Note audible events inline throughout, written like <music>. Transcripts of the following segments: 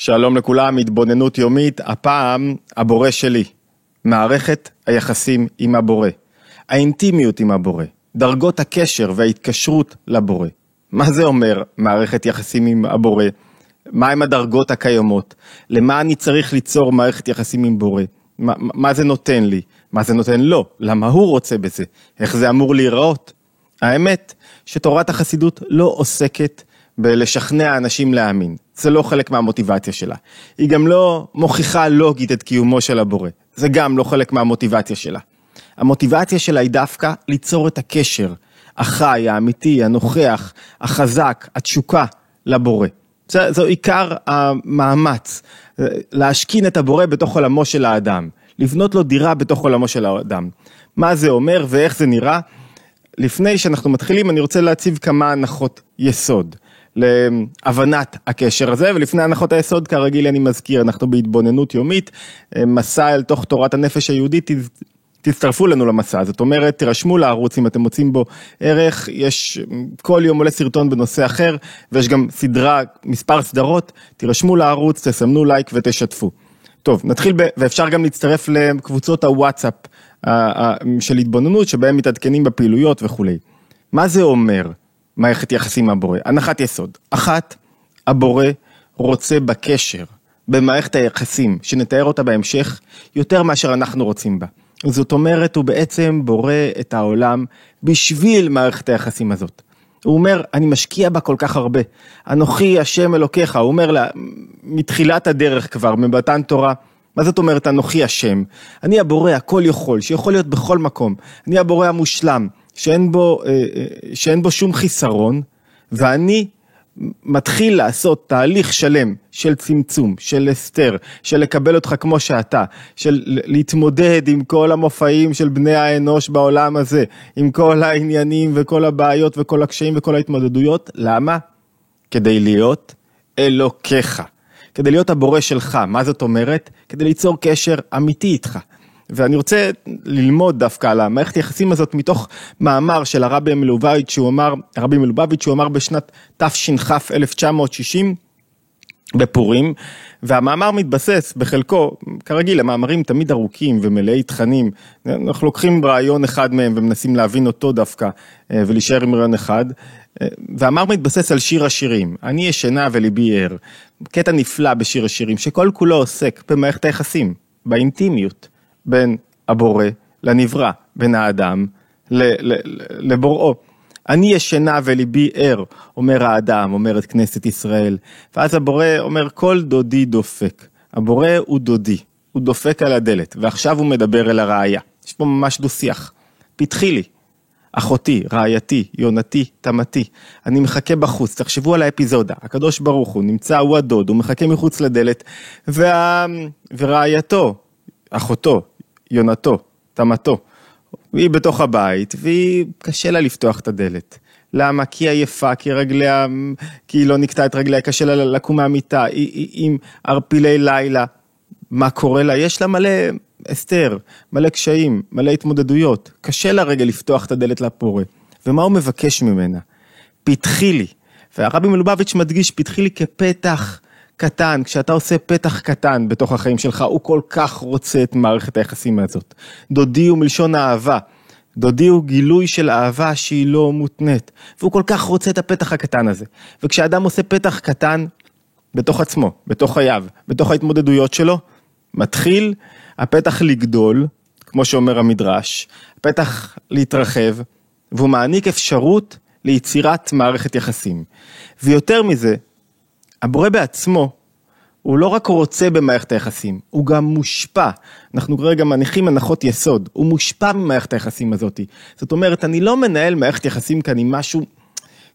שלום לכולם, התבוננות יומית, הפעם הבורא שלי, מערכת היחסים עם הבורא, האינטימיות עם הבורא, דרגות הקשר וההתקשרות לבורא. מה זה אומר מערכת יחסים עם הבורא? מהם הדרגות הקיימות? למה אני צריך ליצור מערכת יחסים עם בורא? מה, מה זה נותן לי? מה זה נותן לו? למה הוא רוצה בזה? איך זה אמור להיראות? האמת שתורת החסידות לא עוסקת בלשכנע אנשים להאמין. זה לא חלק מהמוטיבציה שלה. היא גם לא מוכיחה לוגית את קיומו של הבורא. זה גם לא חלק מהמוטיבציה שלה. המוטיבציה שלה היא דווקא ליצור את הקשר החי, האמיתי, הנוכח, החזק, התשוקה לבורא. זה, זו עיקר המאמץ, להשכין את הבורא בתוך עולמו של האדם, לבנות לו דירה בתוך עולמו של האדם. מה זה אומר ואיך זה נראה? לפני שאנחנו מתחילים אני רוצה להציב כמה הנחות יסוד. להבנת הקשר הזה, ולפני הנחות היסוד כרגיל אני מזכיר, אנחנו בהתבוננות יומית, מסע אל תוך תורת הנפש היהודית, תצטרפו לנו למסע, זאת אומרת, תירשמו לערוץ אם אתם מוצאים בו ערך, יש כל יום עולה סרטון בנושא אחר, ויש גם סדרה, מספר סדרות, תירשמו לערוץ, תסמנו לייק ותשתפו. טוב, נתחיל, ב... ואפשר גם להצטרף לקבוצות הוואטסאפ של התבוננות, שבהם מתעדכנים בפעילויות וכולי. מה זה אומר? מערכת יחסים עם הבורא. הנחת יסוד. אחת, הבורא רוצה בקשר, במערכת היחסים, שנתאר אותה בהמשך, יותר מאשר אנחנו רוצים בה. זאת אומרת, הוא בעצם בורא את העולם בשביל מערכת היחסים הזאת. הוא אומר, אני משקיע בה כל כך הרבה. אנוכי השם אלוקיך, הוא אומר לה, מתחילת הדרך כבר, ממתן תורה. מה זאת אומרת אנוכי השם? אני הבורא הכל יכול, שיכול להיות בכל מקום. אני הבורא המושלם, שאין בו, אה, אה, שאין בו שום חיסרון, ואני מתחיל לעשות תהליך שלם של צמצום, של הסתר, של לקבל אותך כמו שאתה, של להתמודד עם כל המופעים של בני האנוש בעולם הזה, עם כל העניינים וכל הבעיות וכל הקשיים וכל ההתמודדויות, למה? כדי להיות אלוקיך, כדי להיות הבורא שלך, מה זאת אומרת? כדי ליצור קשר אמיתי איתך. ואני רוצה ללמוד דווקא על המערכת היחסים הזאת מתוך מאמר של הרבי מלובביץ' שהוא אמר, הרבי מלובביץ' שהוא אמר בשנת תש"כ 1960 בפורים, והמאמר מתבסס בחלקו, כרגיל המאמרים תמיד ארוכים ומלאי תכנים, אנחנו לוקחים רעיון אחד מהם ומנסים להבין אותו דווקא ולהישאר עם רעיון אחד, והמאמר מתבסס על שיר השירים, אני ישנה וליבי ער, קטע נפלא בשיר השירים שכל כולו עוסק במערכת היחסים, באינטימיות. בין הבורא לנברא, בין האדם לבוראו. אני ישנה וליבי ער, אומר האדם, אומרת כנסת ישראל. ואז הבורא אומר, כל דודי דופק. הבורא הוא דודי, הוא דופק על הדלת, ועכשיו הוא מדבר אל הראיה. יש פה ממש דו שיח. פתחי לי, אחותי, רעייתי, יונתי, תמתי, אני מחכה בחוץ, תחשבו על האפיזודה, הקדוש ברוך הוא נמצא, הוא הדוד, הוא מחכה מחוץ לדלת, וה... ורעייתו, אחותו, יונתו, תמתו, והיא בתוך הבית, והיא, קשה לה לפתוח את הדלת. למה? כי היא עייפה, כי רגליה, כי היא לא נקטעה את רגליה, קשה לה לקום מהמיטה, היא, היא עם ערפילי לילה. מה קורה לה? יש לה מלא הסתר, מלא קשיים, מלא התמודדויות. קשה לה רגע לפתוח את הדלת לפורה. ומה הוא מבקש ממנה? פתחי לי. והרבי מלובביץ' מדגיש, פתחי לי כפתח קטן, כשאתה עושה פתח קטן בתוך החיים שלך, הוא כל כך רוצה את מערכת היחסים הזאת. דודי הוא מלשון אהבה. דודי הוא גילוי של אהבה שהיא לא מותנית, והוא כל כך רוצה את הפתח הקטן הזה. וכשאדם עושה פתח קטן בתוך עצמו, בתוך חייו, בתוך ההתמודדויות שלו, מתחיל הפתח לגדול, כמו שאומר המדרש, הפתח להתרחב, והוא מעניק אפשרות ליצירת מערכת יחסים. ויותר מזה, הבורא בעצמו, הוא לא רק רוצה במערכת היחסים, הוא גם מושפע. אנחנו כרגע מניחים הנחות יסוד, הוא מושפע ממערכת היחסים הזאת. זאת אומרת, אני לא מנהל מערכת יחסים כאן עם משהו,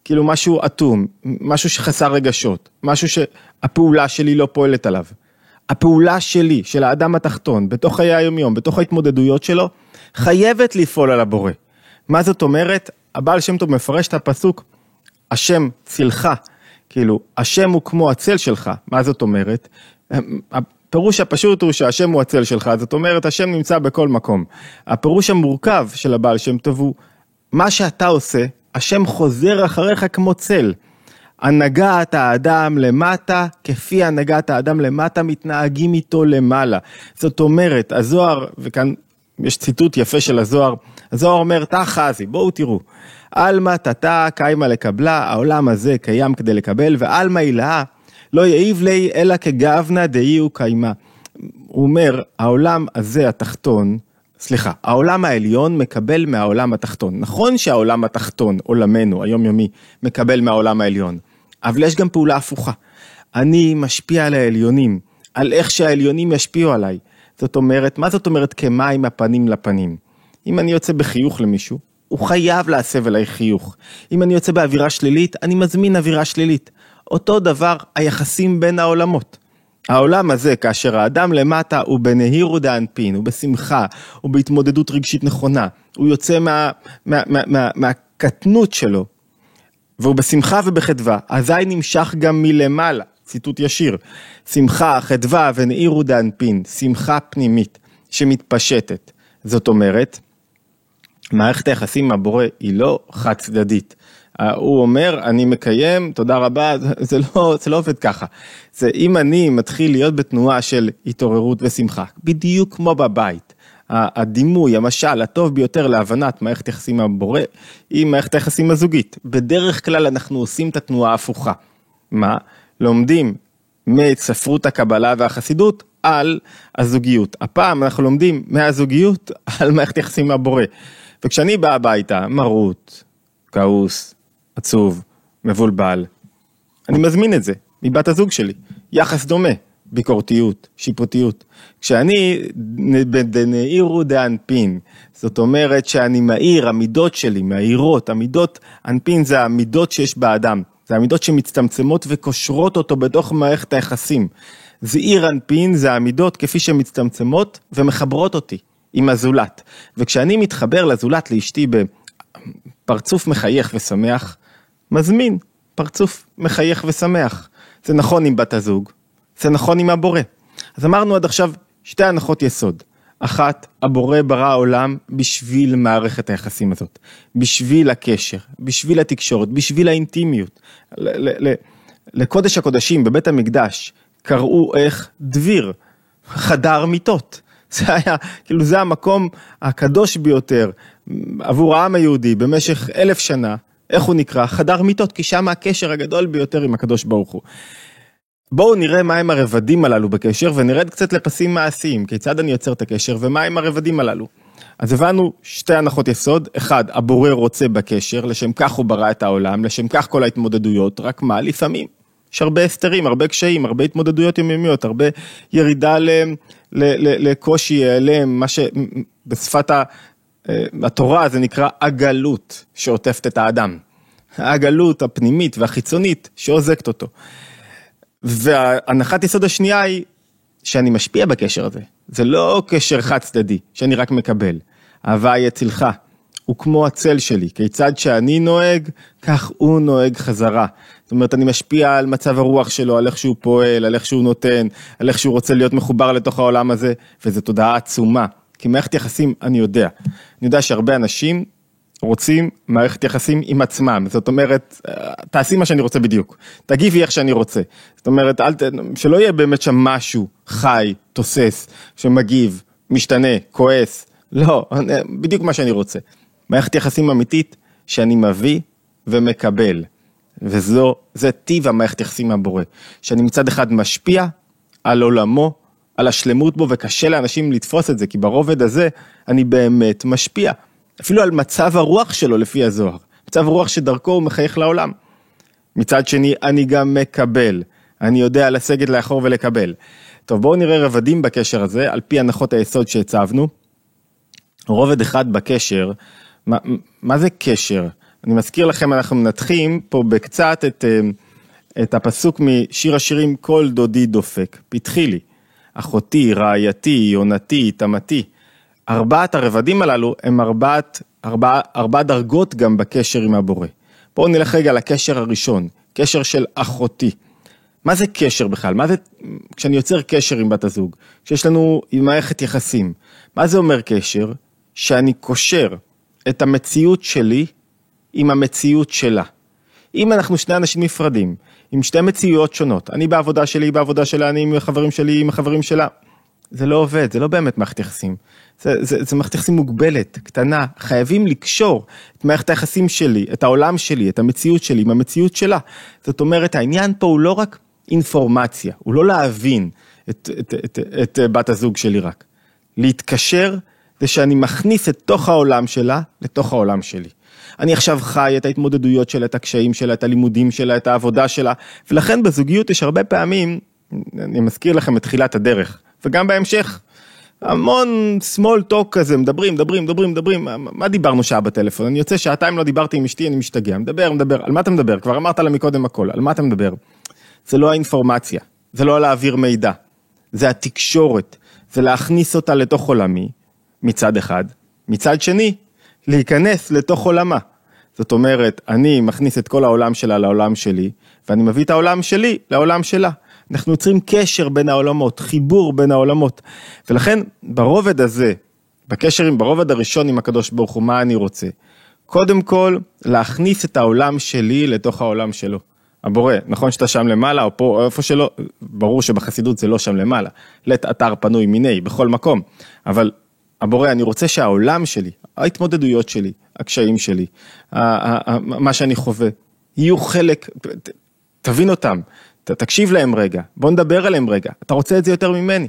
כאילו משהו אטום, משהו שחסר רגשות, משהו שהפעולה שלי לא פועלת עליו. הפעולה שלי, של האדם התחתון, בתוך חיי היומיום, בתוך ההתמודדויות שלו, חייבת לפעול על הבורא. מה זאת אומרת? הבעל שם טוב מפרש את הפסוק, השם צילך כאילו, השם הוא כמו הצל שלך, מה זאת אומרת? הפירוש הפשוט הוא שהשם הוא הצל שלך, זאת אומרת, השם נמצא בכל מקום. הפירוש המורכב של הבעל שם טוב הוא, מה שאתה עושה, השם חוזר אחריך כמו צל. הנהגת האדם למטה, כפי הנהגת האדם למטה, מתנהגים איתו למעלה. זאת אומרת, הזוהר, וכאן יש ציטוט יפה של הזוהר, הזוהר אומר, תא חזי, בואו תראו. עלמא תתא קיימא לקבלה, העולם הזה קיים כדי לקבל, ועלמא הילאה לא יעיב לי אלא כגבנה דאי הוא קיימה. הוא אומר, העולם הזה התחתון, סליחה, העולם העליון מקבל מהעולם התחתון. נכון שהעולם התחתון, עולמנו, היומיומי, מקבל מהעולם העליון, אבל יש גם פעולה הפוכה. אני משפיע על העליונים, על איך שהעליונים ישפיעו עליי. זאת אומרת, מה זאת אומרת כמים הפנים לפנים? אם אני יוצא בחיוך למישהו, הוא חייב להסב אליי חיוך. אם אני יוצא באווירה שלילית, אני מזמין אווירה שלילית. אותו דבר היחסים בין העולמות. העולם הזה, כאשר האדם למטה הוא בנהירו דאנפין, הוא בשמחה, הוא בהתמודדות רגשית נכונה, הוא יוצא מה, מה, מה, מה, מהקטנות שלו, והוא בשמחה ובחדווה, אזי נמשך גם מלמעלה, ציטוט ישיר, שמחה, חדווה ונהירו דאנפין, שמחה פנימית שמתפשטת. זאת אומרת, מערכת היחסים עם הבורא היא לא חד צדדית. הוא אומר, אני מקיים, תודה רבה, <laughs> זה לא, זה לא עובד ככה. זה אם אני מתחיל להיות בתנועה של התעוררות ושמחה, בדיוק כמו בבית. הדימוי, המשל הטוב ביותר להבנת מערכת יחסים הבורא, היא מערכת היחסים הזוגית. בדרך כלל אנחנו עושים את התנועה ההפוכה. מה? לומדים מספרות הקבלה והחסידות על הזוגיות. הפעם אנחנו לומדים מהזוגיות על מערכת יחסים הבורא. וכשאני בא הביתה, מרוט, כעוס, עצוב, מבולבל, אני מזמין את זה מבת הזוג שלי. יחס דומה, ביקורתיות, שיפוטיות. כשאני בנעירו דאנפין, זאת אומרת שאני מאיר, המידות שלי מאירות, המידות, אנפין זה המידות שיש באדם, זה המידות שמצטמצמות וקושרות אותו בתוך מערכת היחסים. זעיר אנפין זה המידות כפי שהן מצטמצמות ומחברות אותי עם הזולת. וכשאני מתחבר לזולת, לאשתי בפרצוף מחייך ושמח, מזמין פרצוף מחייך ושמח. זה נכון עם בת הזוג, זה נכון עם הבורא. אז אמרנו עד עכשיו שתי הנחות יסוד. אחת, הבורא ברא עולם בשביל מערכת היחסים הזאת, בשביל הקשר, בשביל התקשורת, בשביל האינטימיות. לקודש הקודשים בבית המקדש קראו איך דביר, חדר מיטות. <laughs> זה היה, כאילו זה המקום הקדוש ביותר עבור העם היהודי במשך אלף שנה, איך הוא נקרא? חדר מיטות, כי שם הקשר הגדול ביותר עם הקדוש ברוך הוא. בואו נראה מהם הרבדים הללו בקשר ונרד קצת לפסים מעשיים, כיצד אני יוצר את הקשר ומהם הרבדים הללו. אז הבנו שתי הנחות יסוד, אחד, הבורא רוצה בקשר, לשם כך הוא ברא את העולם, לשם כך כל ההתמודדויות, רק מה, לפעמים יש הרבה הסתרים, הרבה קשיים, הרבה התמודדויות יומיומיות, הרבה ירידה ל, ל, ל, לקושי העלם, מה שבשפת אה, התורה זה נקרא עגלות שעוטפת את האדם. העגלות הפנימית והחיצונית שעוזקת אותו. והנחת יסוד השנייה היא שאני משפיע בקשר הזה. זה לא קשר חד צדדי, שאני רק מקבל. אהבה יצילך, הוא כמו הצל שלי, כיצד שאני נוהג, כך הוא נוהג חזרה. זאת אומרת, אני משפיע על מצב הרוח שלו, על איך שהוא פועל, על איך שהוא נותן, על איך שהוא רוצה להיות מחובר לתוך העולם הזה, וזו תודעה עצומה. כי מערכת יחסים, אני יודע. אני יודע שהרבה אנשים רוצים מערכת יחסים עם עצמם, זאת אומרת, תעשי מה שאני רוצה בדיוק, תגיבי איך שאני רוצה. זאת אומרת, אל, שלא יהיה באמת שם משהו חי, תוסס, שמגיב, משתנה, כועס, לא, בדיוק מה שאני רוצה. מערכת יחסים אמיתית שאני מביא ומקבל. וזו, זה טיב המערכת יחסים מהבורא. שאני מצד אחד משפיע על עולמו, על השלמות בו, וקשה לאנשים לתפוס את זה, כי ברובד הזה אני באמת משפיע. אפילו על מצב הרוח שלו לפי הזוהר. מצב רוח שדרכו הוא מחייך לעולם. מצד שני, אני גם מקבל. אני יודע לסגת לאחור ולקבל. טוב, בואו נראה רבדים בקשר הזה, על פי הנחות היסוד שהצבנו. רובד אחד בקשר, מה, מה זה קשר? אני מזכיר לכם, אנחנו מנתחים פה בקצת את, אה, את הפסוק משיר השירים "כל דודי דופק", פתחי לי, אחותי, רעייתי, יונתי, תמתי. ארבעת הרבדים הללו הם ארבעת, ארבע, ארבע דרגות גם בקשר עם הבורא. בואו נלך רגע לקשר הראשון, קשר של אחותי. מה זה קשר בכלל? מה זה, כשאני יוצר קשר עם בת הזוג, כשיש לנו מערכת יחסים, מה זה אומר קשר? שאני קושר את המציאות שלי עם המציאות שלה. אם אנחנו שני אנשים נפרדים, עם שתי מציאויות שונות, אני בעבודה שלי, בעבודה שלה, אני עם החברים שלי, עם החברים שלה, זה לא עובד, זה לא באמת מערכת יחסים. זה, זה, זה מערכת יחסים מוגבלת, קטנה, חייבים לקשור את מערכת היחסים שלי, את העולם שלי, את המציאות שלי עם המציאות שלה. זאת אומרת, העניין פה הוא לא רק אינפורמציה, הוא לא להבין את, את, את, את, את בת הזוג שלי רק. להתקשר זה שאני מכניס את תוך העולם שלה לתוך העולם שלי. אני עכשיו חי את ההתמודדויות שלה, את הקשיים שלה, את הלימודים שלה, את העבודה שלה, ולכן בזוגיות יש הרבה פעמים, אני מזכיר לכם את תחילת הדרך, וגם בהמשך, המון small talk כזה, מדברים, מדברים, מדברים, מדברים, מה דיברנו שעה בטלפון? אני יוצא שעתיים לא דיברתי עם אשתי, אני משתגע, מדבר, מדבר, על מה אתה מדבר? כבר אמרת לה מקודם הכל, על מה אתה מדבר? זה לא האינפורמציה, זה לא להעביר מידע, זה התקשורת, זה להכניס אותה לתוך עולמי, מצד אחד, מצד שני, להיכנס לתוך עולמה. זאת אומרת, אני מכניס את כל העולם שלה לעולם שלי, ואני מביא את העולם שלי לעולם שלה. אנחנו יוצרים קשר בין העולמות, חיבור בין העולמות. ולכן ברובד הזה, בקשר עם, ברובד הראשון עם הקדוש ברוך הוא, מה אני רוצה? קודם כל, להכניס את העולם שלי לתוך העולם שלו. הבורא, נכון שאתה שם למעלה, או פה, או איפה שלא, ברור שבחסידות זה לא שם למעלה. לית אתר פנוי מיני, בכל מקום. אבל הבורא, אני רוצה שהעולם שלי, ההתמודדויות שלי, הקשיים שלי, מה שאני חווה, יהיו חלק, תבין אותם, תקשיב להם רגע, בוא נדבר עליהם רגע, אתה רוצה את זה יותר ממני.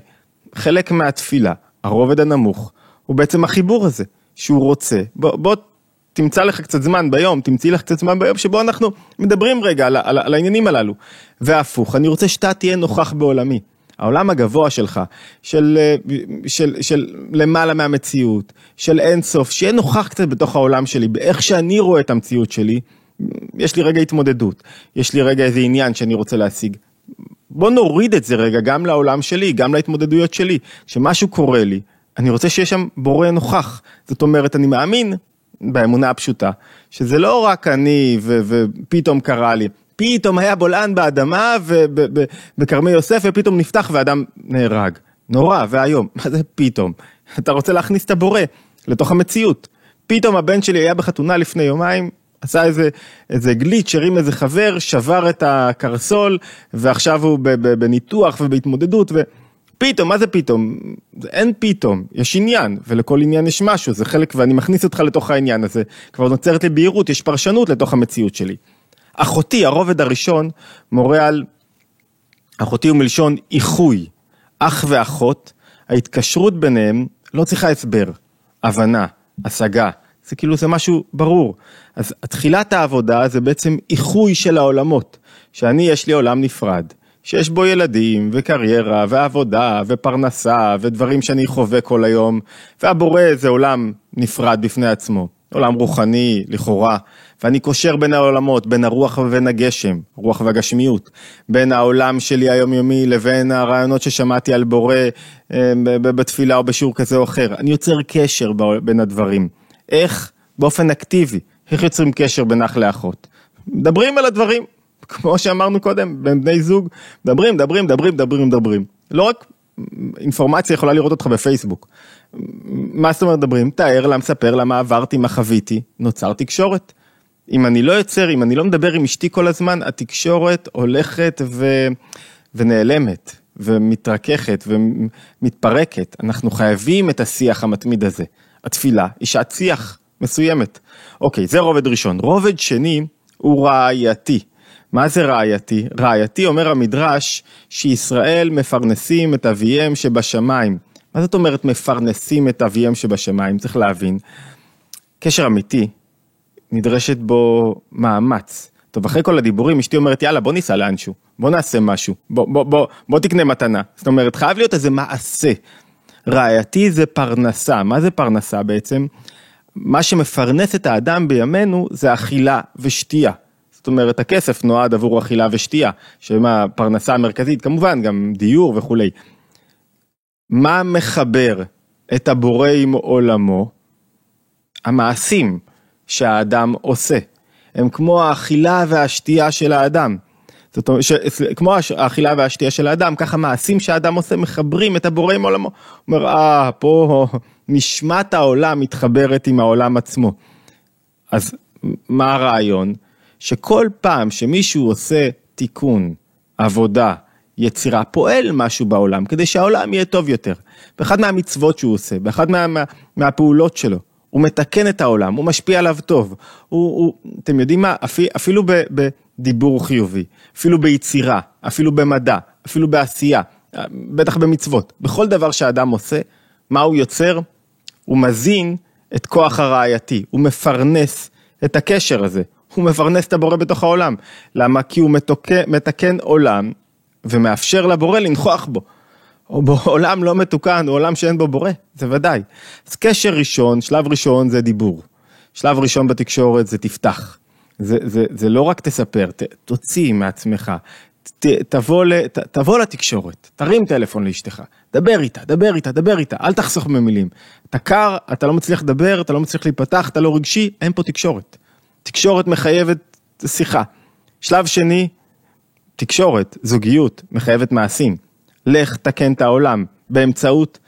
חלק מהתפילה, הרובד הנמוך, הוא בעצם החיבור הזה, שהוא רוצה, בוא, בוא תמצא לך קצת זמן ביום, תמצאי לך קצת זמן ביום שבו אנחנו מדברים רגע על, על, על העניינים הללו. והפוך, אני רוצה שאתה תהיה נוכח בעולמי. העולם הגבוה שלך, של, של, של למעלה מהמציאות, של אינסוף, שיהיה נוכח קצת בתוך העולם שלי, באיך שאני רואה את המציאות שלי, יש לי רגע התמודדות, יש לי רגע איזה עניין שאני רוצה להשיג. בוא נוריד את זה רגע גם לעולם שלי, גם להתמודדויות שלי. כשמשהו קורה לי, אני רוצה שיהיה שם בורא נוכח. זאת אומרת, אני מאמין באמונה הפשוטה, שזה לא רק אני ופתאום קרה לי, פתאום היה בולען באדמה ובכרמי יוסף ופתאום נפתח ואדם נהרג. נורא ואיום, מה זה פתאום? <laughs> אתה רוצה להכניס את הבורא לתוך המציאות. פתאום הבן שלי היה בחתונה לפני יומיים, עשה איזה, איזה גליץ', הרים איזה חבר, שבר את הקרסול, ועכשיו הוא בניתוח ובהתמודדות, ופתאום, מה זה פתאום? אין פתאום, יש עניין, ולכל עניין יש משהו, זה חלק, ואני מכניס אותך לתוך העניין הזה, כבר נוצרת לי בהירות, יש פרשנות לתוך המציאות שלי. אחותי, הרובד הראשון, מורה על, אחותי הוא מלשון איחוי, אח ואחות, ההתקשרות ביניהם לא צריכה הסבר, הבנה, השגה, זה כאילו זה משהו ברור. אז תחילת העבודה זה בעצם איחוי של העולמות, שאני יש לי עולם נפרד, שיש בו ילדים וקריירה ועבודה ופרנסה ודברים שאני חווה כל היום, והבורא זה עולם נפרד בפני עצמו, עולם רוחני לכאורה, ואני קושר בין העולמות, בין הרוח ובין הגשם, רוח והגשמיות, בין העולם שלי היומיומי לבין הרעיונות ששמעתי על בורא אה, בתפילה או בשיעור כזה או אחר. אני יוצר קשר בין הדברים. איך? באופן אקטיבי. איך יוצרים קשר בין אח לאחות? מדברים על הדברים, כמו שאמרנו קודם, בין בני זוג, מדברים, מדברים, מדברים, מדברים, מדברים. לא רק אינפורמציה יכולה לראות אותך בפייסבוק. מה זאת אומרת מדברים? תאר לה, מספר לה מה עברתי, מה חוויתי, נוצר תקשורת. אם אני לא יוצר, אם אני לא מדבר עם אשתי כל הזמן, התקשורת הולכת ו... ונעלמת, ומתרככת, ומתפרקת. אנחנו חייבים את השיח המתמיד הזה. התפילה היא שעת שיח מסוימת. אוקיי, זה רובד ראשון. רובד שני הוא רעייתי. מה זה רעייתי? רעייתי אומר המדרש שישראל מפרנסים את אביהם שבשמיים. מה זאת אומרת מפרנסים את אביהם שבשמיים? צריך להבין. קשר אמיתי, נדרשת בו מאמץ. טוב, אחרי כל הדיבורים, אשתי אומרת, יאללה, בוא ניסע לאנשהו, בוא נעשה משהו, בוא, בוא, בוא, בוא תקנה מתנה. זאת אומרת, חייב להיות איזה מעשה. רעייתי זה פרנסה, מה זה פרנסה בעצם? מה שמפרנס את האדם בימינו זה אכילה ושתייה. זאת אומרת, הכסף נועד עבור אכילה ושתייה, שהם הפרנסה המרכזית, כמובן, גם דיור וכולי. מה מחבר את הבורא עם עולמו? המעשים שהאדם עושה. הם כמו האכילה והשתייה של האדם. זאת אומרת, ש, כמו האכילה והשתייה של האדם, ככה מעשים שהאדם עושה מחברים את הבורא עם עולמו. הוא אומר, אה, פה נשמת העולם מתחברת עם העולם עצמו. אז מה הרעיון? שכל פעם שמישהו עושה תיקון, עבודה, יצירה, פועל משהו בעולם, כדי שהעולם יהיה טוב יותר. באחד מהמצוות שהוא עושה, באחד מה, מה, מהפעולות שלו, הוא מתקן את העולם, הוא משפיע עליו טוב. הוא, הוא, אתם יודעים מה, אפילו, בדיבור חיובי, אפילו ביצירה, אפילו במדע, אפילו בעשייה, בטח במצוות, בכל דבר שאדם עושה, מה הוא יוצר? הוא מזין את כוח הראייתי, הוא מפרנס את הקשר הזה, הוא מפרנס את הבורא בתוך העולם. למה? כי הוא מתוקן, מתקן עולם ומאפשר לבורא לנכוח בו. או בעולם <laughs> לא מתוקן, הוא עולם שאין בו בורא, זה ודאי. אז קשר ראשון, שלב ראשון זה דיבור. שלב ראשון בתקשורת זה תפתח. זה, זה, זה לא רק תספר, ת, תוציא מעצמך, ת, תבוא, ת, תבוא לתקשורת, תרים טלפון לאשתך, דבר איתה, דבר איתה, דבר איתה, אל תחסוך במילים. אתה קר, אתה לא מצליח לדבר, אתה לא מצליח להיפתח, אתה לא רגשי, אין פה תקשורת. תקשורת מחייבת שיחה. שלב שני, תקשורת, זוגיות, מחייבת מעשים. לך תקן את העולם באמצעות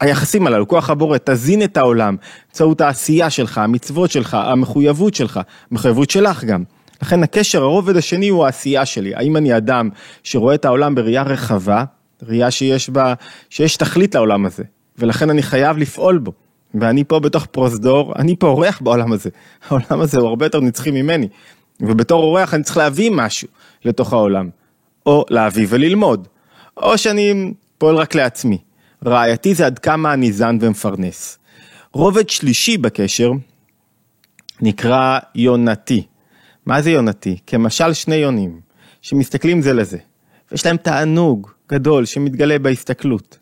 היחסים הללו, כוח הבורא, תזין את העולם, באמצעות העשייה שלך, המצוות שלך, המחויבות שלך, המחויבות שלך גם. לכן הקשר, הרובד השני הוא העשייה שלי. האם אני אדם שרואה את העולם בראייה רחבה, ראייה שיש בה, שיש תכלית לעולם הזה, ולכן אני חייב לפעול בו. ואני פה בתוך פרוזדור, אני פה אורח בעולם הזה. <laughs> העולם הזה הוא הרבה יותר נצחי ממני. ובתור אורח אני צריך להביא משהו לתוך העולם. או להביא וללמוד. או שאני פועל רק לעצמי. רעייתי זה עד כמה אני זן ומפרנס. רובד שלישי בקשר נקרא יונתי. מה זה יונתי? כמשל שני יונים שמסתכלים זה לזה, ויש להם תענוג גדול שמתגלה בהסתכלות.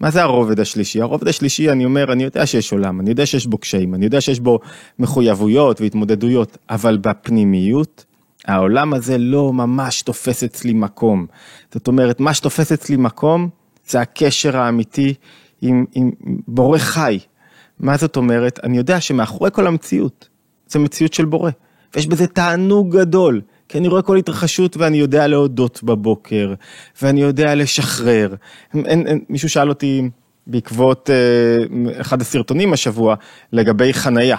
מה זה הרובד השלישי? הרובד השלישי, אני אומר, אני יודע שיש עולם, אני יודע שיש בו קשיים, אני יודע שיש בו מחויבויות והתמודדויות, אבל בפנימיות, העולם הזה לא ממש תופס אצלי מקום. זאת אומרת, מה שתופס אצלי מקום, זה הקשר האמיתי עם, עם בורא חי. מה זאת אומרת? אני יודע שמאחורי כל המציאות, זה מציאות של בורא, ויש בזה תענוג גדול. כי אני רואה כל התרחשות ואני יודע להודות בבוקר, ואני יודע לשחרר. אין, אין, מישהו שאל אותי בעקבות אה, אחד הסרטונים השבוע לגבי חנייה.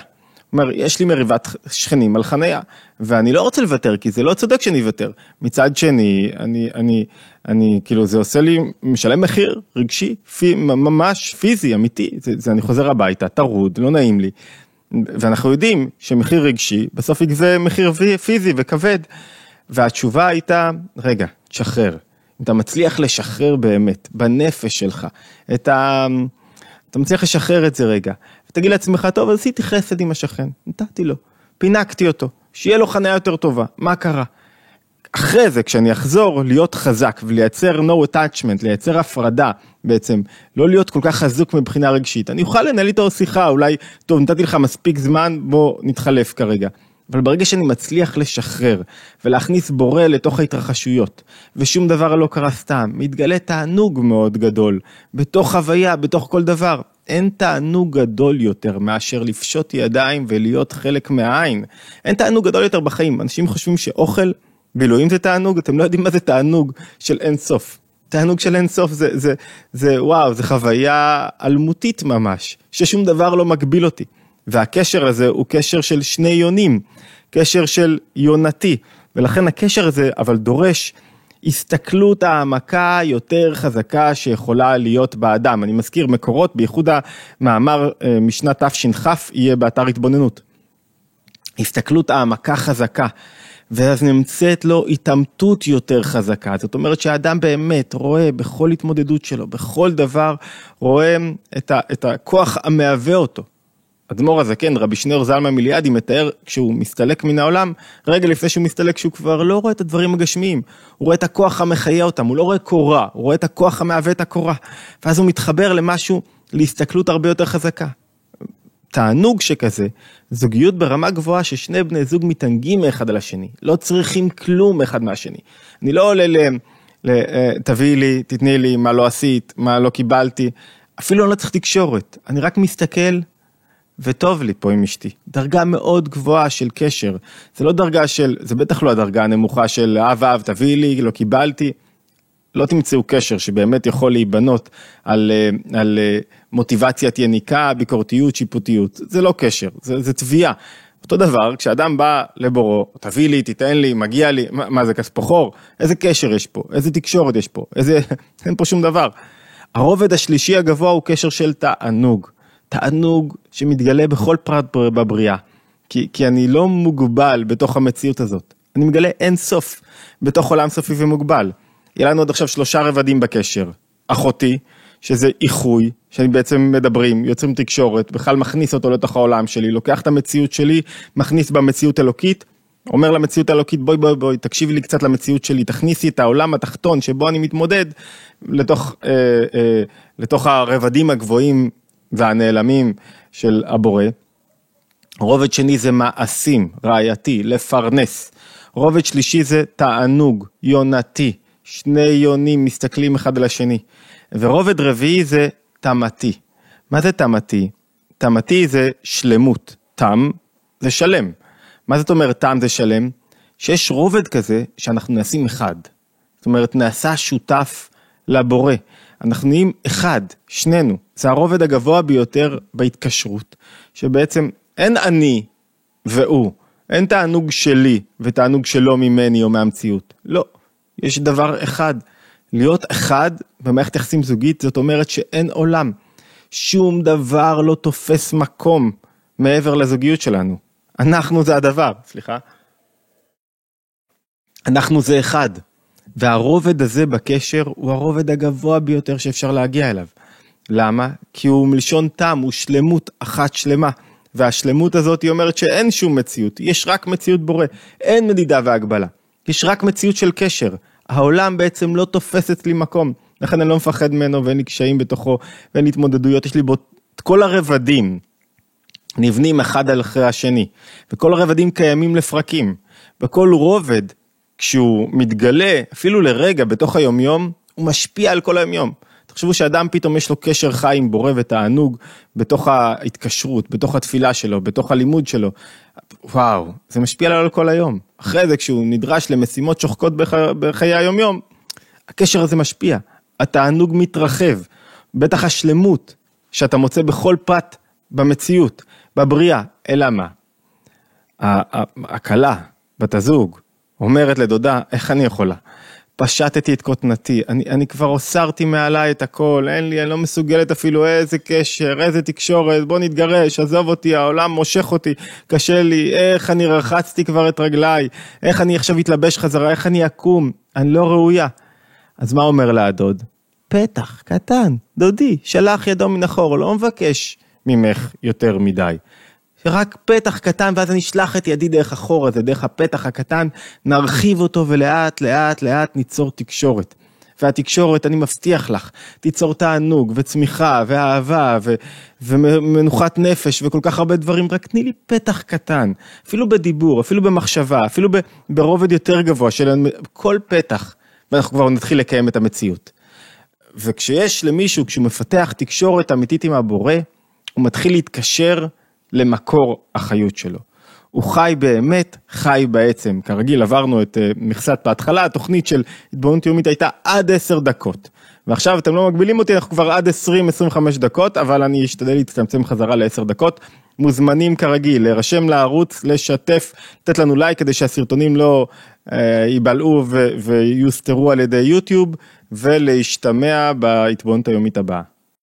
אומר, יש לי מריבת שכנים על חנייה, ואני לא רוצה לוותר, כי זה לא צודק שאני אוותר. מצד שני, אני, אני, אני, כאילו, זה עושה לי, משלם מחיר רגשי, פי, ממש פיזי, אמיתי. זה, זה, אני חוזר הביתה, טרוד, לא נעים לי. ואנחנו יודעים שמחיר רגשי בסוף יגזה מחיר פיזי וכבד. והתשובה הייתה, רגע, תשחרר. אם אתה מצליח לשחרר באמת, בנפש שלך, את ה... אתה מצליח לשחרר את זה רגע, ותגיד לעצמך, טוב, עשיתי חסד עם השכן, נתתי לו, פינקתי אותו, שיהיה לו חניה יותר טובה, מה קרה? אחרי זה, כשאני אחזור להיות חזק ולייצר no attachment, לייצר הפרדה בעצם, לא להיות כל כך חזוק מבחינה רגשית, אני אוכל לנהל איתו שיחה, אולי, טוב, נתתי לך מספיק זמן, בוא נתחלף כרגע. אבל ברגע שאני מצליח לשחרר ולהכניס בורא לתוך ההתרחשויות, ושום דבר לא קרה סתם, מתגלה תענוג מאוד גדול, בתוך חוויה, בתוך כל דבר. אין תענוג גדול יותר מאשר לפשוט ידיים ולהיות חלק מהעין. אין תענוג גדול יותר בחיים. אנשים חושבים שאוכל בילויים זה תענוג, אתם לא יודעים מה זה תענוג של אין סוף. תענוג של אין סוף זה, זה, זה וואו, זה חוויה אלמותית ממש, ששום דבר לא מגביל אותי. והקשר הזה הוא קשר של שני יונים, קשר של יונתי, ולכן הקשר הזה אבל דורש הסתכלות העמקה יותר חזקה שיכולה להיות באדם. אני מזכיר מקורות, בייחוד המאמר אה, משנת תש"כ יהיה באתר התבוננות. הסתכלות העמקה חזקה. ואז נמצאת לו התעמתות יותר חזקה. זאת אומרת שהאדם באמת רואה בכל התמודדות שלו, בכל דבר, רואה את, ה, את הכוח המהווה אותו. אדמו"ר הזקן, רבי שניאור זלמן מיליאדי, מתאר כשהוא מסתלק מן העולם, רגע לפני שהוא מסתלק, שהוא כבר לא רואה את הדברים הגשמיים, הוא רואה את הכוח המחיה אותם, הוא לא רואה קורה, הוא רואה את הכוח המהווה את הקורה, ואז הוא מתחבר למשהו, להסתכלות הרבה יותר חזקה. תענוג שכזה, זוגיות ברמה גבוהה ששני בני זוג מתענגים מאחד על השני, לא צריכים כלום אחד מהשני. אני לא עולה ל... ל אה, תביאי לי, תתני לי, מה לא עשית, מה לא קיבלתי, אפילו אני לא צריך תקשורת, אני רק מסתכל וטוב לי פה עם אשתי. דרגה מאוד גבוהה של קשר. זה לא דרגה של, זה בטח לא הדרגה הנמוכה של אב אב, תביאי לי, לא קיבלתי. לא תמצאו קשר שבאמת יכול להיבנות על, אה, על אה, מוטיבציית יניקה, ביקורתיות, שיפוטיות. זה לא קשר, זה, זה תביעה. אותו דבר, כשאדם בא לבורו, תביא לי, תיתן לי, מגיע לי, מה, מה זה כספו חור? איזה קשר יש פה? איזה תקשורת יש פה? איזה... אין פה שום דבר. הרובד השלישי הגבוה הוא קשר של תענוג. תענוג שמתגלה בכל פרט בבריאה. כי, כי אני לא מוגבל בתוך המציאות הזאת. אני מגלה אין סוף בתוך עולם סופי ומוגבל. יהיה לנו עוד עכשיו שלושה רבדים בקשר. אחותי, שזה איחוי, שאני בעצם מדברים, יוצרים תקשורת, בכלל מכניס אותו לתוך העולם שלי, לוקח את המציאות שלי, מכניס במציאות אלוקית, אומר למציאות האלוקית בואי בואי בואי תקשיבי לי קצת למציאות שלי, תכניסי את העולם התחתון שבו אני מתמודד לתוך, אה, אה, לתוך הרבדים הגבוהים והנעלמים של הבורא. רובד שני זה מעשים, רעייתי, לפרנס. רובד שלישי זה תענוג, יונתי. שני יונים מסתכלים אחד על השני. ורובד רביעי זה תמתי. מה זה תמתי? תמתי זה שלמות. תם זה שלם. מה זאת אומרת תם זה שלם? שיש רובד כזה שאנחנו נעשים אחד. זאת אומרת, נעשה שותף לבורא. אנחנו נהיים אחד, שנינו. זה הרובד הגבוה ביותר בהתקשרות, שבעצם אין אני והוא, אין תענוג שלי ותענוג שלו ממני או מהמציאות. לא, יש דבר אחד. להיות אחד במערכת יחסים זוגית, זאת אומרת שאין עולם. שום דבר לא תופס מקום מעבר לזוגיות שלנו. אנחנו זה הדבר, סליחה. אנחנו זה אחד. והרובד הזה בקשר הוא הרובד הגבוה ביותר שאפשר להגיע אליו. למה? כי הוא מלשון טעם, הוא שלמות אחת שלמה. והשלמות הזאת היא אומרת שאין שום מציאות, יש רק מציאות בורא, אין מדידה והגבלה. יש רק מציאות של קשר. העולם בעצם לא תופס אצלי מקום, לכן אני לא מפחד ממנו ואין לי קשיים בתוכו ואין לי התמודדויות, יש לי בו את כל הרבדים נבנים אחד על אחרי השני, וכל הרבדים קיימים לפרקים, וכל רובד כשהוא מתגלה אפילו לרגע בתוך היומיום, הוא משפיע על כל היומיום. תחשבו שאדם פתאום יש לו קשר חי עם בורא ותענוג בתוך ההתקשרות, בתוך התפילה שלו, בתוך הלימוד שלו. וואו, זה משפיע עליו כל היום. אחרי זה כשהוא נדרש למשימות שוחקות בח... בחיי היומיום, הקשר הזה משפיע, התענוג מתרחב, בטח השלמות שאתה מוצא בכל פרט במציאות, בבריאה, אלא מה? הכלה, בת הזוג, אומרת לדודה, איך אני יכולה? פשטתי את קוטנתי, אני, אני כבר אוסרתי מעליי את הכל, אין לי, אני לא מסוגלת אפילו איזה קשר, איזה תקשורת, בוא נתגרש, עזוב אותי, העולם מושך אותי, קשה לי, איך אני רחצתי כבר את רגליי, איך אני עכשיו אתלבש חזרה, איך אני אקום, אני לא ראויה. אז מה אומר לה הדוד? פתח, קטן, דודי, שלח ידו מן החור, לא מבקש ממך יותר מדי. רק פתח קטן ואז אני אשלח את ידי דרך החור הזה, דרך הפתח הקטן, נרחיב אותו ולאט לאט לאט ניצור תקשורת. והתקשורת, אני מבטיח לך, תיצור תענוג וצמיחה ואהבה ו- ומנוחת נפש וכל כך הרבה דברים, רק תני לי פתח קטן, אפילו בדיבור, אפילו במחשבה, אפילו ברובד יותר גבוה של כל פתח, ואנחנו כבר נתחיל לקיים את המציאות. וכשיש למישהו, כשהוא מפתח תקשורת אמיתית עם הבורא, הוא מתחיל להתקשר למקור החיות שלו. הוא חי באמת, חי בעצם. כרגיל עברנו את uh, מכסת בהתחלה, התוכנית של התבוננות יומית הייתה עד 10 דקות. ועכשיו אתם לא מגבילים אותי, אנחנו כבר עד 20-25 דקות, אבל אני אשתדל להצטמצם חזרה ל-10 דקות. מוזמנים כרגיל, להירשם לערוץ, לשתף, לתת לנו לייק כדי שהסרטונים לא uh, ייבלעו ויוסתרו על ידי יוטיוב, ולהשתמע בהתבוננות היומית הבאה.